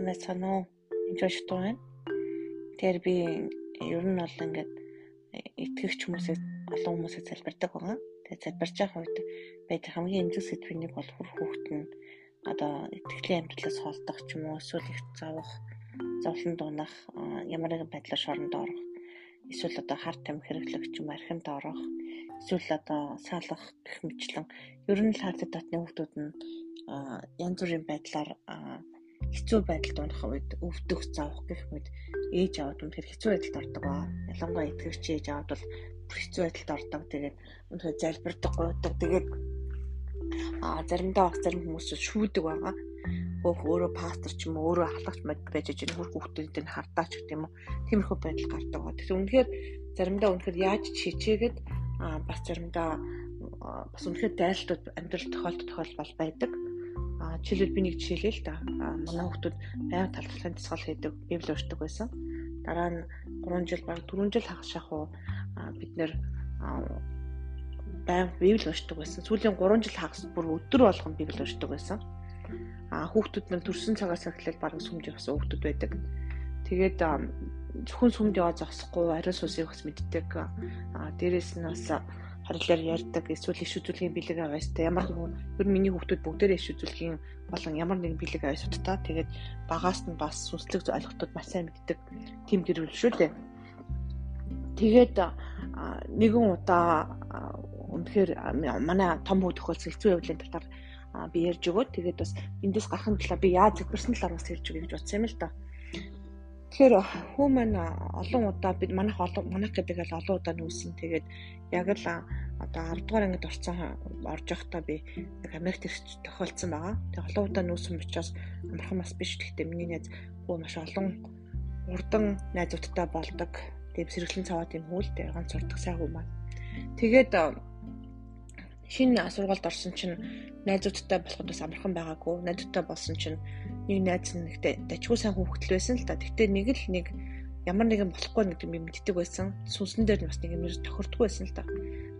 сайн байцгаана уу? Энд очтуу байна. Тэгэхээр би ер нь бол ингээд итгэгч хүмүүсээс олон хүмүүсээс залбирдаг байгаа. Тэгээд залбирч байгаа үед байдаг хамгийн эмзэг сэдвийн нэг бол хүр хүүхэд нь одоо итгэлийн амьдралаас холдох ч юм уу эсвэл их завах, зовлон дуунах, ямар нэгэн байдлаар шоронд орох, эсвэл одоо хар тамхи хэрэглэх ч юм архинд орох, эсвэл одоо салах гэх мэтлэн ер нь л хард татны хүүхдүүд нь янз бүрийн байдлаар хэцүү байдалд унах үед өвдөх, завах гэх мэт ээж аваад үнэхээр хэцүү байдалд ордог ба. Ялангуяа итгэвч ээж аваад бол хэцүү байдалд ордог. Тэгээд үнэхээр залбирдаг, гуйдаг. Тэгээд а заримдаа бас зарим хүмүүс шүүдэг байгаа. Хөөх өөрөө пастор ч юм уу өөрөө халагч мод байж иж хөрх хүүхдүүдэд нь хардаач гэх юм уу. Тиймэрхүү байдал гардаг. Тэгэхээр үнэхээр заримдаа үнэхээр яаж чичээгээд а бас заримдаа бас үнэхээр дайлтууд амьдрал тохиолдох тохиолдол байдаг жишээлбэл би нэг жишээлээ л да. Манай хүмүүс байнга талбарлахын тасгал хийдэг, библи уншдаг байсан. Дараа нь 3 жил баг 4 жил хагас шахуу бид нэр байнга библи уншдаг байсан. Сүүлийн 3 жил хагас бүр өдөр болгон библи уншдаг байсан. А хүүхдүүд нь төрсэн цагаас эхлээл баг сүмж явсан хүүхдүүд байдаг. Тэгээд зөвхөн сүмд яваа зогсохгүй ариун сүнсийг бас мэддэг. А дээрэс нь бас харилцаар ярьдаг эсвэл иш үзүүлгийн бэлэг аваастай ямар нэгэн ер нь миний хүүхдүүд бүгдээрээ иш үзүүлгийн болон ямар нэгэн бэлэг аваас утаа тэгээд багаас нь бас сүнслэг ойлголтууд маш сайн мэддэг тийм гэрүүл шүү дээ. Тэгээд нэгэн удаа үнэхээр манай том хүү тохиолсон хэцүү явдлын талаар би ярьж өгөөд тэгээд бас эндээс гарахын талаар би яаж зөвхөрсөн талаар бас ярьж өгье гэж бодсон юм л да. Тэгэхээр хүү маань олон удаа бид манайх олон манайх гэдэг л олон удаа нүүсэн. Тэгээд яг л одоо 10 дугаар ангид орсон орж явахдаа би яг Америкт ирч тохиолдсон байгаа. Тэгээд олон удаа нүүсэн учраас амархан бас биш. Гэхдээ миний найз хүү маш олон урдан найзуудтай болдог. Тэгээд сэргэлэн цаваад юм хүүлтэй ганц сурдаг сайн хүү маань. Тэгээд шинэ сургуульд орсон чинь найзуудтай болоход бас амархан байгаагүй. Найзуудтай болсон чинь нэг найз нь нэгтэй дажгүй сайн хүүхдэл байсан л да. Тэгтээ нэг л нэг ямар нэгэн болохгүй нэг юм мэддэг байсан. Сүнсэн дээр нь бас нэг юм тохирдгүй байсан л да.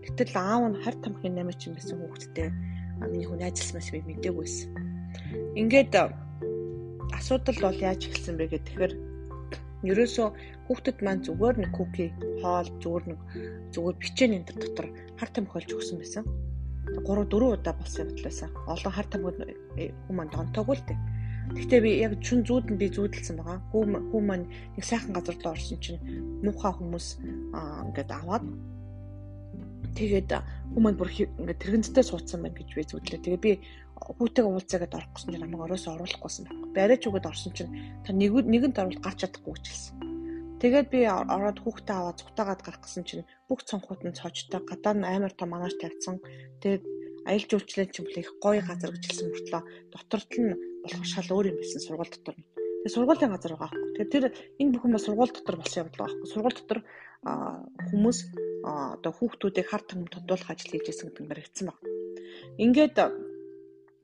Гэтэл аав нь хар тамхины намайч юм байсан хүүхдтэй. Миний хүн найзлсмаас би мдэггүй байсан. Ингээд асуудал бол яаж эхэлсэн бэ гэхээр тэгэхээр ерөөсөө хүүхдэд маань зүгээр нэг куки, хоол, зүгээр нэг зүгээр бичээн энэ дотор хар тамхи олж өгсөн байсан. 3 4 удаа болсон талаасаа. Олон хар тамхи хүмүүс донтоогүй л дээ. Гэхдээ би яг чүн зүүд нь би зүүдэлсэн байгаа. Хүү маань нэг сайхан газар руу орсон чинь муухай хүмүүс ингээд аваад тэгээд хүү маань бүр ингээд тэрэгэнцтэй суудсан байна гэж би зүудлээ. Тэгээ би хүүтэйг уулзаагаад орох гэсэн чинь намайг ороос оруулахгүйсэн байна. Барайч өгöd орсон чинь та нэг нэгэнд оруулах гарч чадахгүй гэж хэлсэн. Тэгээд би ороод хүүхдээ аваад цухтаагаад гарах гэсэн чинь бүх цонхууд нь цоожтой гадаа нь амар том манаж тавьсан. Тэгээд аялал жуулчлалын чинь их гоё газар гэж хэлсэн мөртлөө доторт нь болох шал өөр юм байсан сургууль дотор нь. Тэгээ сургуулийн газар байгаа аахгүй. Тэгээ тэр энэ бүхэн бас сургууль дотор болсон явдал байгаа аахгүй. Сургууль дотор хүмүүс одоо хүүхдүүдийг хар тамхи тодруулах ажил хийж байсан гэдэг нь баригдсан баг. Ингээд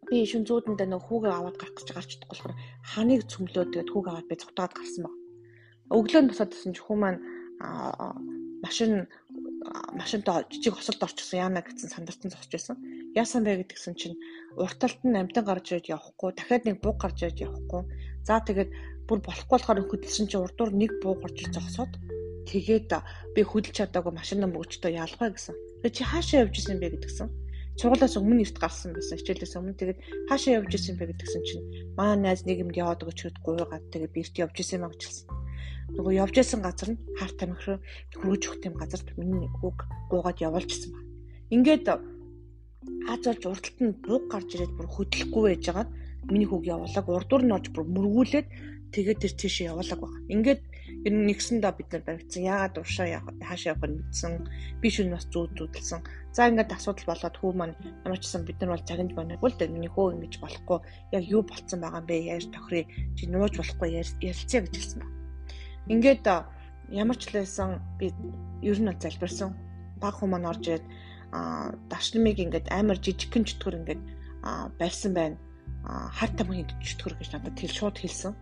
би шүн зүүдэндээ нэг хүүгээ аваад гарах гэж гарч чадахгүй болохоор ханыг цөмлөөд тэгээд хүүгээ аваад би цутгаад гарсан баг. Өглөө нь босоод гэсэн чи хүү маань машин машинтаа жижиг хосолд орчихсон яана гэсэн сандарсан зогсож байсан. Яасан бэ гэдгсэн чинь урт талд нь амтан гарч ирээд явахгүй, дахиад нэг бууг гарч ирээд явахгүй. За тэгээд бүр болохгүй болохоор хөдөлсөн чинь урдуур нэг бууг гарч ирж зогсоод тэгээд би хөдөлж чадаагүй машинаа мөгчдөө яалгаа гэсэн. Тэгээд чи хаашаа явж исэн бэ гэдгсэн. Сургуулаас өмнө эрт гарсан байсан. Хичээлээс өмнө тэгээд хаашаа явж исэн бэ гэдгсэн чинь маа найз нэг юмд яваад өгч хэд гуйгаад тэгээд би эрт явж исэн маа гэж хэлсэн нөгөө явж исэн газар нь хар тамхи руу хөргөж өгөх тийм газарт миний хүүг гуугаад явуулчихсан байна. Ингээд Аз олж урдталт нь буг гарч ирээд бүр хөдлөхгүй байж байгаад миний хүүг явуулаг урдуур нь орж бүр мөргүүлээд тэгээд тэр тийшээ явуулаг баг. Ингээд ер нь нэгсэндээ бид нар баригдсан. Яагаад уршаа хаашаа явах нь мэдсэн. Би шүн бас зүүд зүүдэлсэн. За ингээд асуудал болоод хүү маань ямар ч гэсэн бид нар бол загинж банаггүй л дээ. Миний хөө ингэж болохгүй. Яг юу болцсон байгаа юм бэ? Яаж тохирё? Чи нууж болохгүй ярилцъя гэж хэлсэн байна. Ингээд ямар ч л байсан би ер нь залбирсан. Баг хүмүүс орж ирээд а дашнамыг ингээд амар жижигхэн чөтгөр ингээд барьсан байна. хар тамхины чөтгөр гэж надад тэл шууд хэлсэн.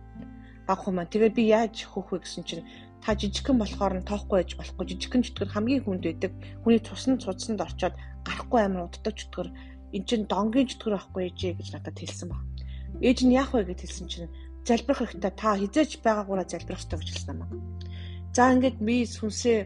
Баг хүмүүс тэгээд би яаж хөөх вэ гэсэн чинь та жижигхэн болохоор нь тоохгүй байж болохгүй жижигхэн чөтгөр хамгийн хүнд байдаг. Хүний цусны цуцсанд орчоод гарахгүй амар уддаг чөтгөр эн чин донгийн чөтгөр авахгүй ээжээ гэж надад хэлсэн баг. Ээж нь яах вэ гэж хэлсэн чинь залбирах хэрэгтэй. Та хизээч байгаагаараа залбирах хэрэгтэй гэж хэлсэн юм. За ингээд би сүнсээ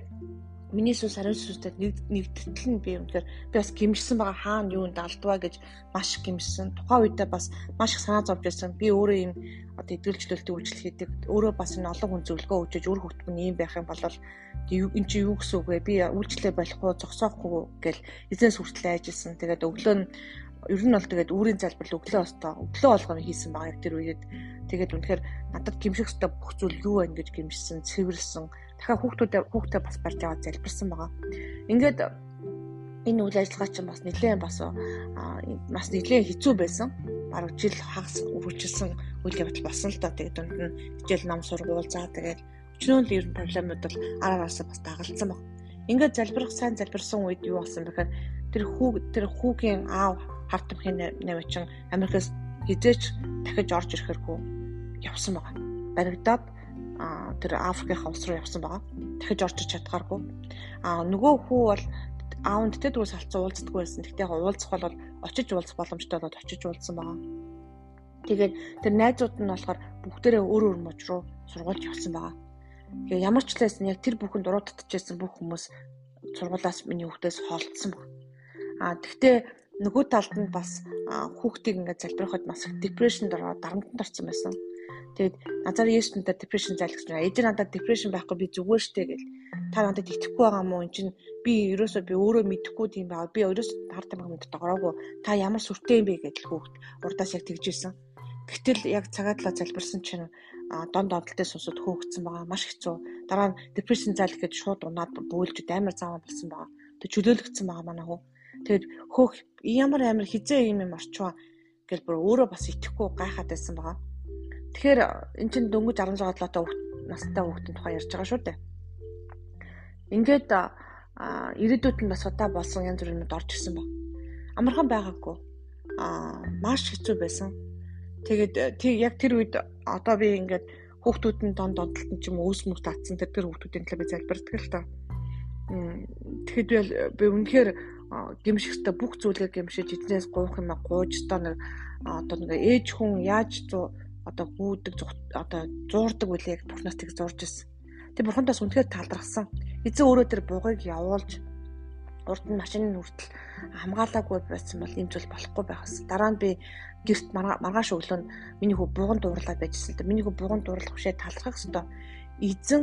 миний сүнс ариун сүнстэй нэгдтэл нь би үнэхээр би бас гимжсэн байгаа хаана юунд алдваа гэж маш гимжсэн. Тухайн үедээ бас маш их санаа зовж байсан. Би өөрөө юм одоо эдгэлжлэлт үйлчлэл хийдэг. Өөрөө бас энэ олон хүн зөвлөгөө өгч өөр хөлтмөн ийм байх юм бол эн чи юу гэсэн үг вэ? Би үйлчлээ болохгүй, зогсоохгүй гэл эзэнс хүртэл айжилсан. Тэгээд өглөө нь ер нь бол тэгээд үүрийн залбирал өглөө остоо өглөө болгоно хийсэн байгаа яг тэр үеэд тэгээд үнэхээр надад гимших хэвээр бүх зүйл юу байна гэж гимшсэн, цэвэрлсэн дахиад хүүхдүүдээ хүүхдээ бас барьж аваад залбирсан байгаа. Ингээд энэ үйл ажиллагаа чинь бас нэлээд бас бас нэлээд хэцүү байсан. Бараг жил хагас үргэлжилсэн үйл явдал болсон л доо. Тэгээд дунд нь хичээл ном сургуул заа тэгээд өчнөө л ер нь проблемууд бол араас бас дагалдсан баг. Ингээд залбирах сайн залбирсан үед юу болсон бэхээр тэр хүү тэр хүүгийн аав харт амхийн намчин Америкаас хизээч дахиж орж ирэхэрхүү явсан байгаа. Баригдаад тэр Африкийн улс руу явсан байгаа. Дахиж орчиж чадхааргүй. А нөгөө хүү бол аавд тэ дөрөс салцсан уулздаггүй байсан. Гэхдээ яг уулзах бол очиж уулзах боломжтой болоод очиж уулзсан байгаа. Тэгээд тэр найзууд нь болохоор бүгдээрээ өөр өөр мужи руу сургуульд явсан байгаа. Тэгээ ямар ч лээс яг тэр бүхэнд дуруу татчихсан бүх хүмүүс сургуулаас миний хүүхдээс холдсон баг. А тэгтээ нөгөө талд нь бас хүүхдийг ингээд залбирахад бас депрешнд ороод дарамтанд орсон байсан. Тэгээд назар Есүсэнтэй depression залгсан. Ээж надад depression байхгүй би зүгээр штэ гэл. Та надад итгэхгүй байгаа мó эн чинь би ерөөсөө би өөрөө мэдэхгүй тийм байгаа. Би ерөөсөө таар тамга мэд догроогүй. Та ямар сүртэй юм бэ гэдэл хүүхд урдаас яг тэгжсэн. Гэтэл яг цагаатлаа залбирсан чинь дон донтолтой сонсоод хөөгцсөн байгаа. Маш хэцүү. Дараа нь depression зал гэхэд шууд унаад бөөлж амар зааван болсон байгаа. Тэг чөлөөлөгдсөн байгаа манай хөө. Тэгэд хөөх ямар амар хизээ юм юм орчваа гэл бүр өөрөө бас итгэхгүй гайхаад байсан байгаа. Тэгэхээр эн чинь дөнгөж 16 долоотой настай хүүхдийн тухай ярьж байгаа шүү дээ. Ингээд ирээдүйд нь бас удаа болсон янз бүрийн юмд орж ирсэн баг. Амархан байгаагүй. Аа маш хэцүү байсан. Тэгээд яг тэр үед одоо би ингээд хүүхдүүд нь донд донтолт ч юм өөс мөс татсан тэр тэр хүүхдүүдийн төлөө би залбирдаг л та. Тэгэхэд би үнэхээр гимшихтэй бүх зүйлээ гимшиж эзнээс гуух юм а гууж та нэг одоо нэг ээж хүн яаж одоо гүйдэг одоо зуурдаг үлээ яг бурхнаас тэг зурж ирсэн. Тэг бурхандаас үнэхээр талархсан. Эзэн өөрөө тэр бугыг явуулж урд нь машины хүртэл хамгаалаагүй байсан бол энэ зүйл болохгүй байхас. Дараа нь би гэрт маргааш өглөө нь миний хүү буган дуурлаад байжсэн. Миний хүү буган дуурлах бишээ талархах хэвээр эзэн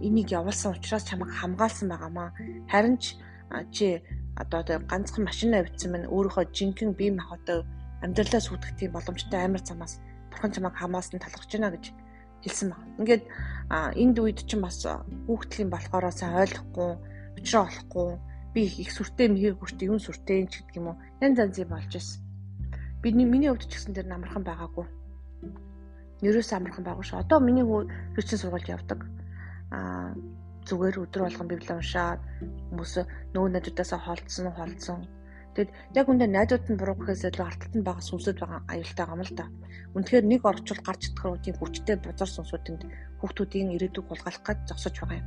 энийг явуулсан учраас чамайг хамгаалсан байгаамаа. Харин ч чи одоо ганцхан машин авчихсан маань өөрийнхөө жинхэнэ бие махбодоо амьдралаа сүйтгэх тийм боломжтой амар замаас бурхан чамайг хамаас нь талархаж байна гэж хэлсэн баг. Ингээд энд үед чинь бас хүүхдлийн болохоор сайн ойлгохгүй, учраа олохгүй би их сүртэй мхийг хүртээ юм сүртэй ч гэдэг юм уу. Янз янзын болж байсан. Бидний миний хувьд ч гэсэн тэр амархан байгаагүй. Нэрээс амархан байгаагүй ш. Одоо миний хүү хүчин сургуульд явдаг. Аа зүгээр өдөр болгон библийг уншаад хүмүүс нөгөө найзуудаасаа холдсон холдсон Тэгэд яг үндэ найзууд нь буруу гэхээс илүү арталт нь бага сүнсэд байгаа аюултай юм л та. Үнэхээр нэг орчуул гарч идэх үеийн хүчтэй бузар сүнсүүдэнд хүүхдүүдийн ирээдүйг хулгайлах гэж зогсож байгаа юм.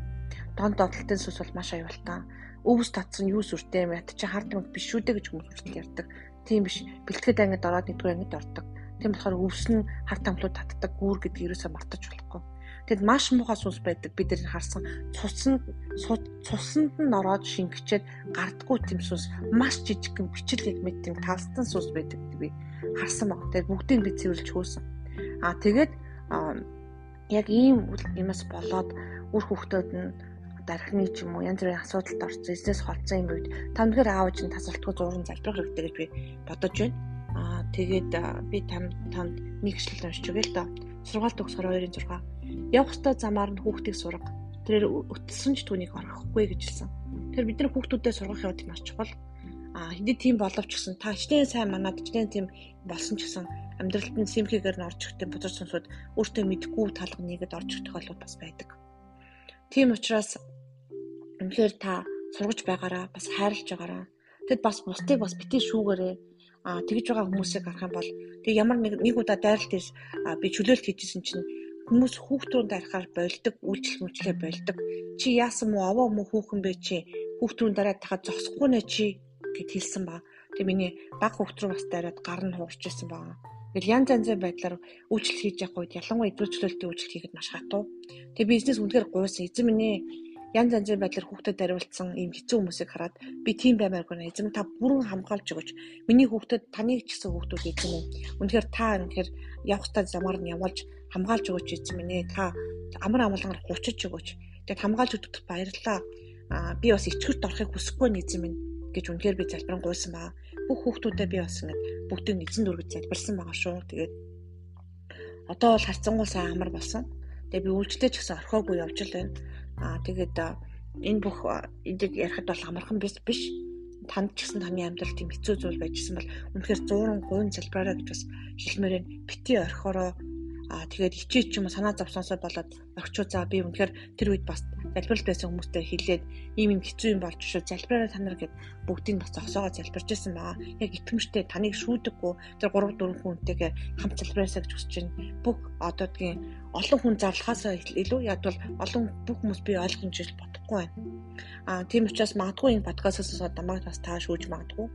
Дон доотлолтын сүнс бол маш аюултай. Өвс татсан юу сүртэй юм ят чи хардмаг биш үү гэж хүмүүс хүртэл ярьдаг. Тийм биш. Бэлтгэд ангид ороод нэгдүгээр ангид ордог. Тийм болохоор өвс нь харт амлууд татдаг гүүр гэдгийг ерөөсөө мартаж болохгүй. Тэгэд маш муухай сүнс байдаг бид нар харсан цуснд цуснд нь ороод шингэчээд гардггүй тийм сүнс маш жижигхэн бичил яг мэд тийм талстан сүнс байдаг би харсан баг. Тэгээд бүгдийг би цэвэрлж хөөсөн. Аа тэгээд яг ийм юмас болоод үр хөвгтөд нь дархны ч юм уу янз бүрийн асуудалд орсон, эзнес холцсон юм үед тамдгэр аавч нь тасалтгүй зургийн залбирах хэрэгтэй гэж би бодож байна. Аа тэгээд би там танд нэг ишлэл уншиж өгье л доо. Сургаалт төгсгөр 2-6 явах ёстой замаар нь хүүхдийг сурга. Тэрээр өтөлсөн ч түүнийг орхихгүй гэж хэлсэн. Тэр бидний хүүхдүүдэд сургах явдал маш чухал. А хэдий тийм боловч гэсэн та хичнээн сайн манад хичнээн тийм болсон ч гэсэн амьдралд нь симхигээр нь орж ирэхдээ бодож сонсоод өөртөө мэдгүй талга нэгэд орж ирэх тохиолдол бас байдаг. Тийм учраас үнэхээр та сургаж байгаараа бас хайрлаж байгаараа тэгэд бас бусдыг бас битгий шүүгээрээ а тэгж байгаа хүмүүсийг харах юм бол тэг ямар нэг нэг удаа дайралт би чөлөөлт хийжсэн чинь Хүмүүс хүүхдүүнд дарахаар болдог, үйлчлэл мүчлээ болдог. Чи яасан мó овоо мó хүүхэн бэ чи? Хүүхдүүн дараад тахад зогсохгүй нэ чи гэд хэлсэн ба. Тэг миний баг хүүхд рүү бас дараад гар нь хуурч ирсэн байгаа. Ингээл янз янзын байдлаар үйлчлэл хийж явах үед ялангуяа идэвхжүүлэлтийн үйлчлэл хийхэд маш хатуу. Тэгээ бизнес үнэхээр гуйсан. Эзэн минь янз янзын байдлаар хүүхдэд хариулсан ийм хэцүү хүмүүсийг хараад би тийм баймааргүй нэ эзэм та бүрэн хамгаалж өгөөч. Миний хүүхдэд таныг ч гэсэн хүүхдүүд эзэм үү. Үнэхээр та үнэхээр явах таа замаар нь явуулж хамгаалж өгөөч эзэм минь ээ. Та амар амгалангаар хучиж өгөөч. Тэгэд хамгаалж өгдөгт баярлалаа. Аа би бас ичгэрт орохыг хүсэхгүй нэ эзэм минь гэж үнэхээр би залбирan гуйсан баа. Бүх хүүхдүүдэд би бас ингэ бүгдийг эзэн дүргэж залбирсан байгаа шүү. Тэгээд одоо бол харцангуй сайн амар болсон. Тэгээ би үйлчлээ ч гэсэн орхоогүй явж л байна. Аа тэгээд энэ бүх энийг ярихад бол амархан биш биш. Танд ч гэсэн таны амьдрал тийм хэцүү зүйл байжсэн бол үнэхээр 100% залбираа гэж бас хэлмээр байна. Бити орхороо Аа тэгээд ичээч ч юм санаа зовсонсоо болоод орчуу за би үнэхээр тэр үед бас залбирал байсан хүмүүстэй хэлээд ийм юм хэцүү юм болж шүү залбираараа та нар гэд бүгдийг бас зогсоогоо залбирч байсан баа. Яг итгэмжтэй таныг шүүдэггүй тэр 3 4 хүнтэйгээ хамт залбираасаа гэж хүсэж байна. Бүх одоодгийн олон хүн зарлахаасаа илүү яг бол олон бүх хүмүүс би ойлгомж ил бодохгүй байна. Аа тийм учраас магадгүй энэ подкастаас дамаг бас та шүүж магадгүй.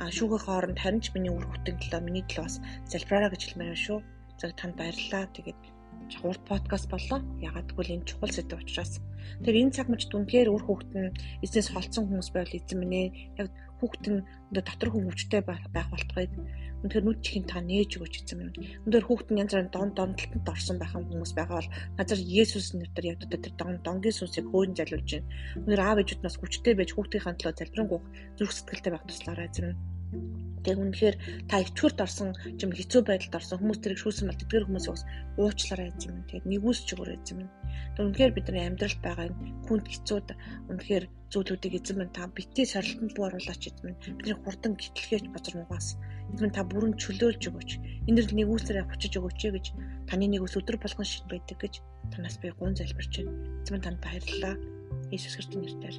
А шүүхийн хооронд харин ч миний үр хөтөн төлөө миний төлөө бас залбираараа гэж хэлмээр шүү. За танд баярлалаа. Тэгээд урт подкаст боллоо. Ягаад гэвэл энэ чухал сэдв учраас. Тэр энэ цаг мөч дүнхээр үр хүүхэд нь эзнээс холцсон хүмүүс байвал эзэн минь. Яг хүүхэд нь өндөр дотор хүмүүжтэй байх болтугай. Өндөр нүд чихэн та нээж өгөөч эзэн минь. Өндөр хүүхэд нь янз бүрийн дон дондолтод орсон байх хүмүүс байгаа бол газар Есүс нэрээр яг тэр дон донгийн сүнсийг хөөн залуулж байна. Өндөр аав ээжүүднээс хүчтэй байж хүүхдийнхээ төлөө залбирanгүй зүрх сэтгэлтэй байх туслаарай эзэн минь Тэг үнэхээр та ичгүрт орсон юм хэцүү байдалд орсон хүмүүс тэрийг шүүсэн бол тэдгэр хүмүүсийг бас уучлаарай гэж юм. Тэгээд нэгүсч өгөөрэй гэж юм. Тэг үнэхээр бидний амьдралд байгаа энэ хүнд хэцүүд үнэхээр зүйлүүдийг эзэн минь та битгий сорилтонд буу оруулаач эзэн минь. Бидний хурдан гитлэхэж бозор нугаас эзэн минь та бүрэн чөлөөлж өгөөч. Энэр нэгүсээрээ хүчиж өгөөч гэж таны нэгүс өдөр болгон шин байдаг гэж танаас би гун залбирч байна. Эзэн минь танд баярлалаа. Иесус Христосийн нэрээр.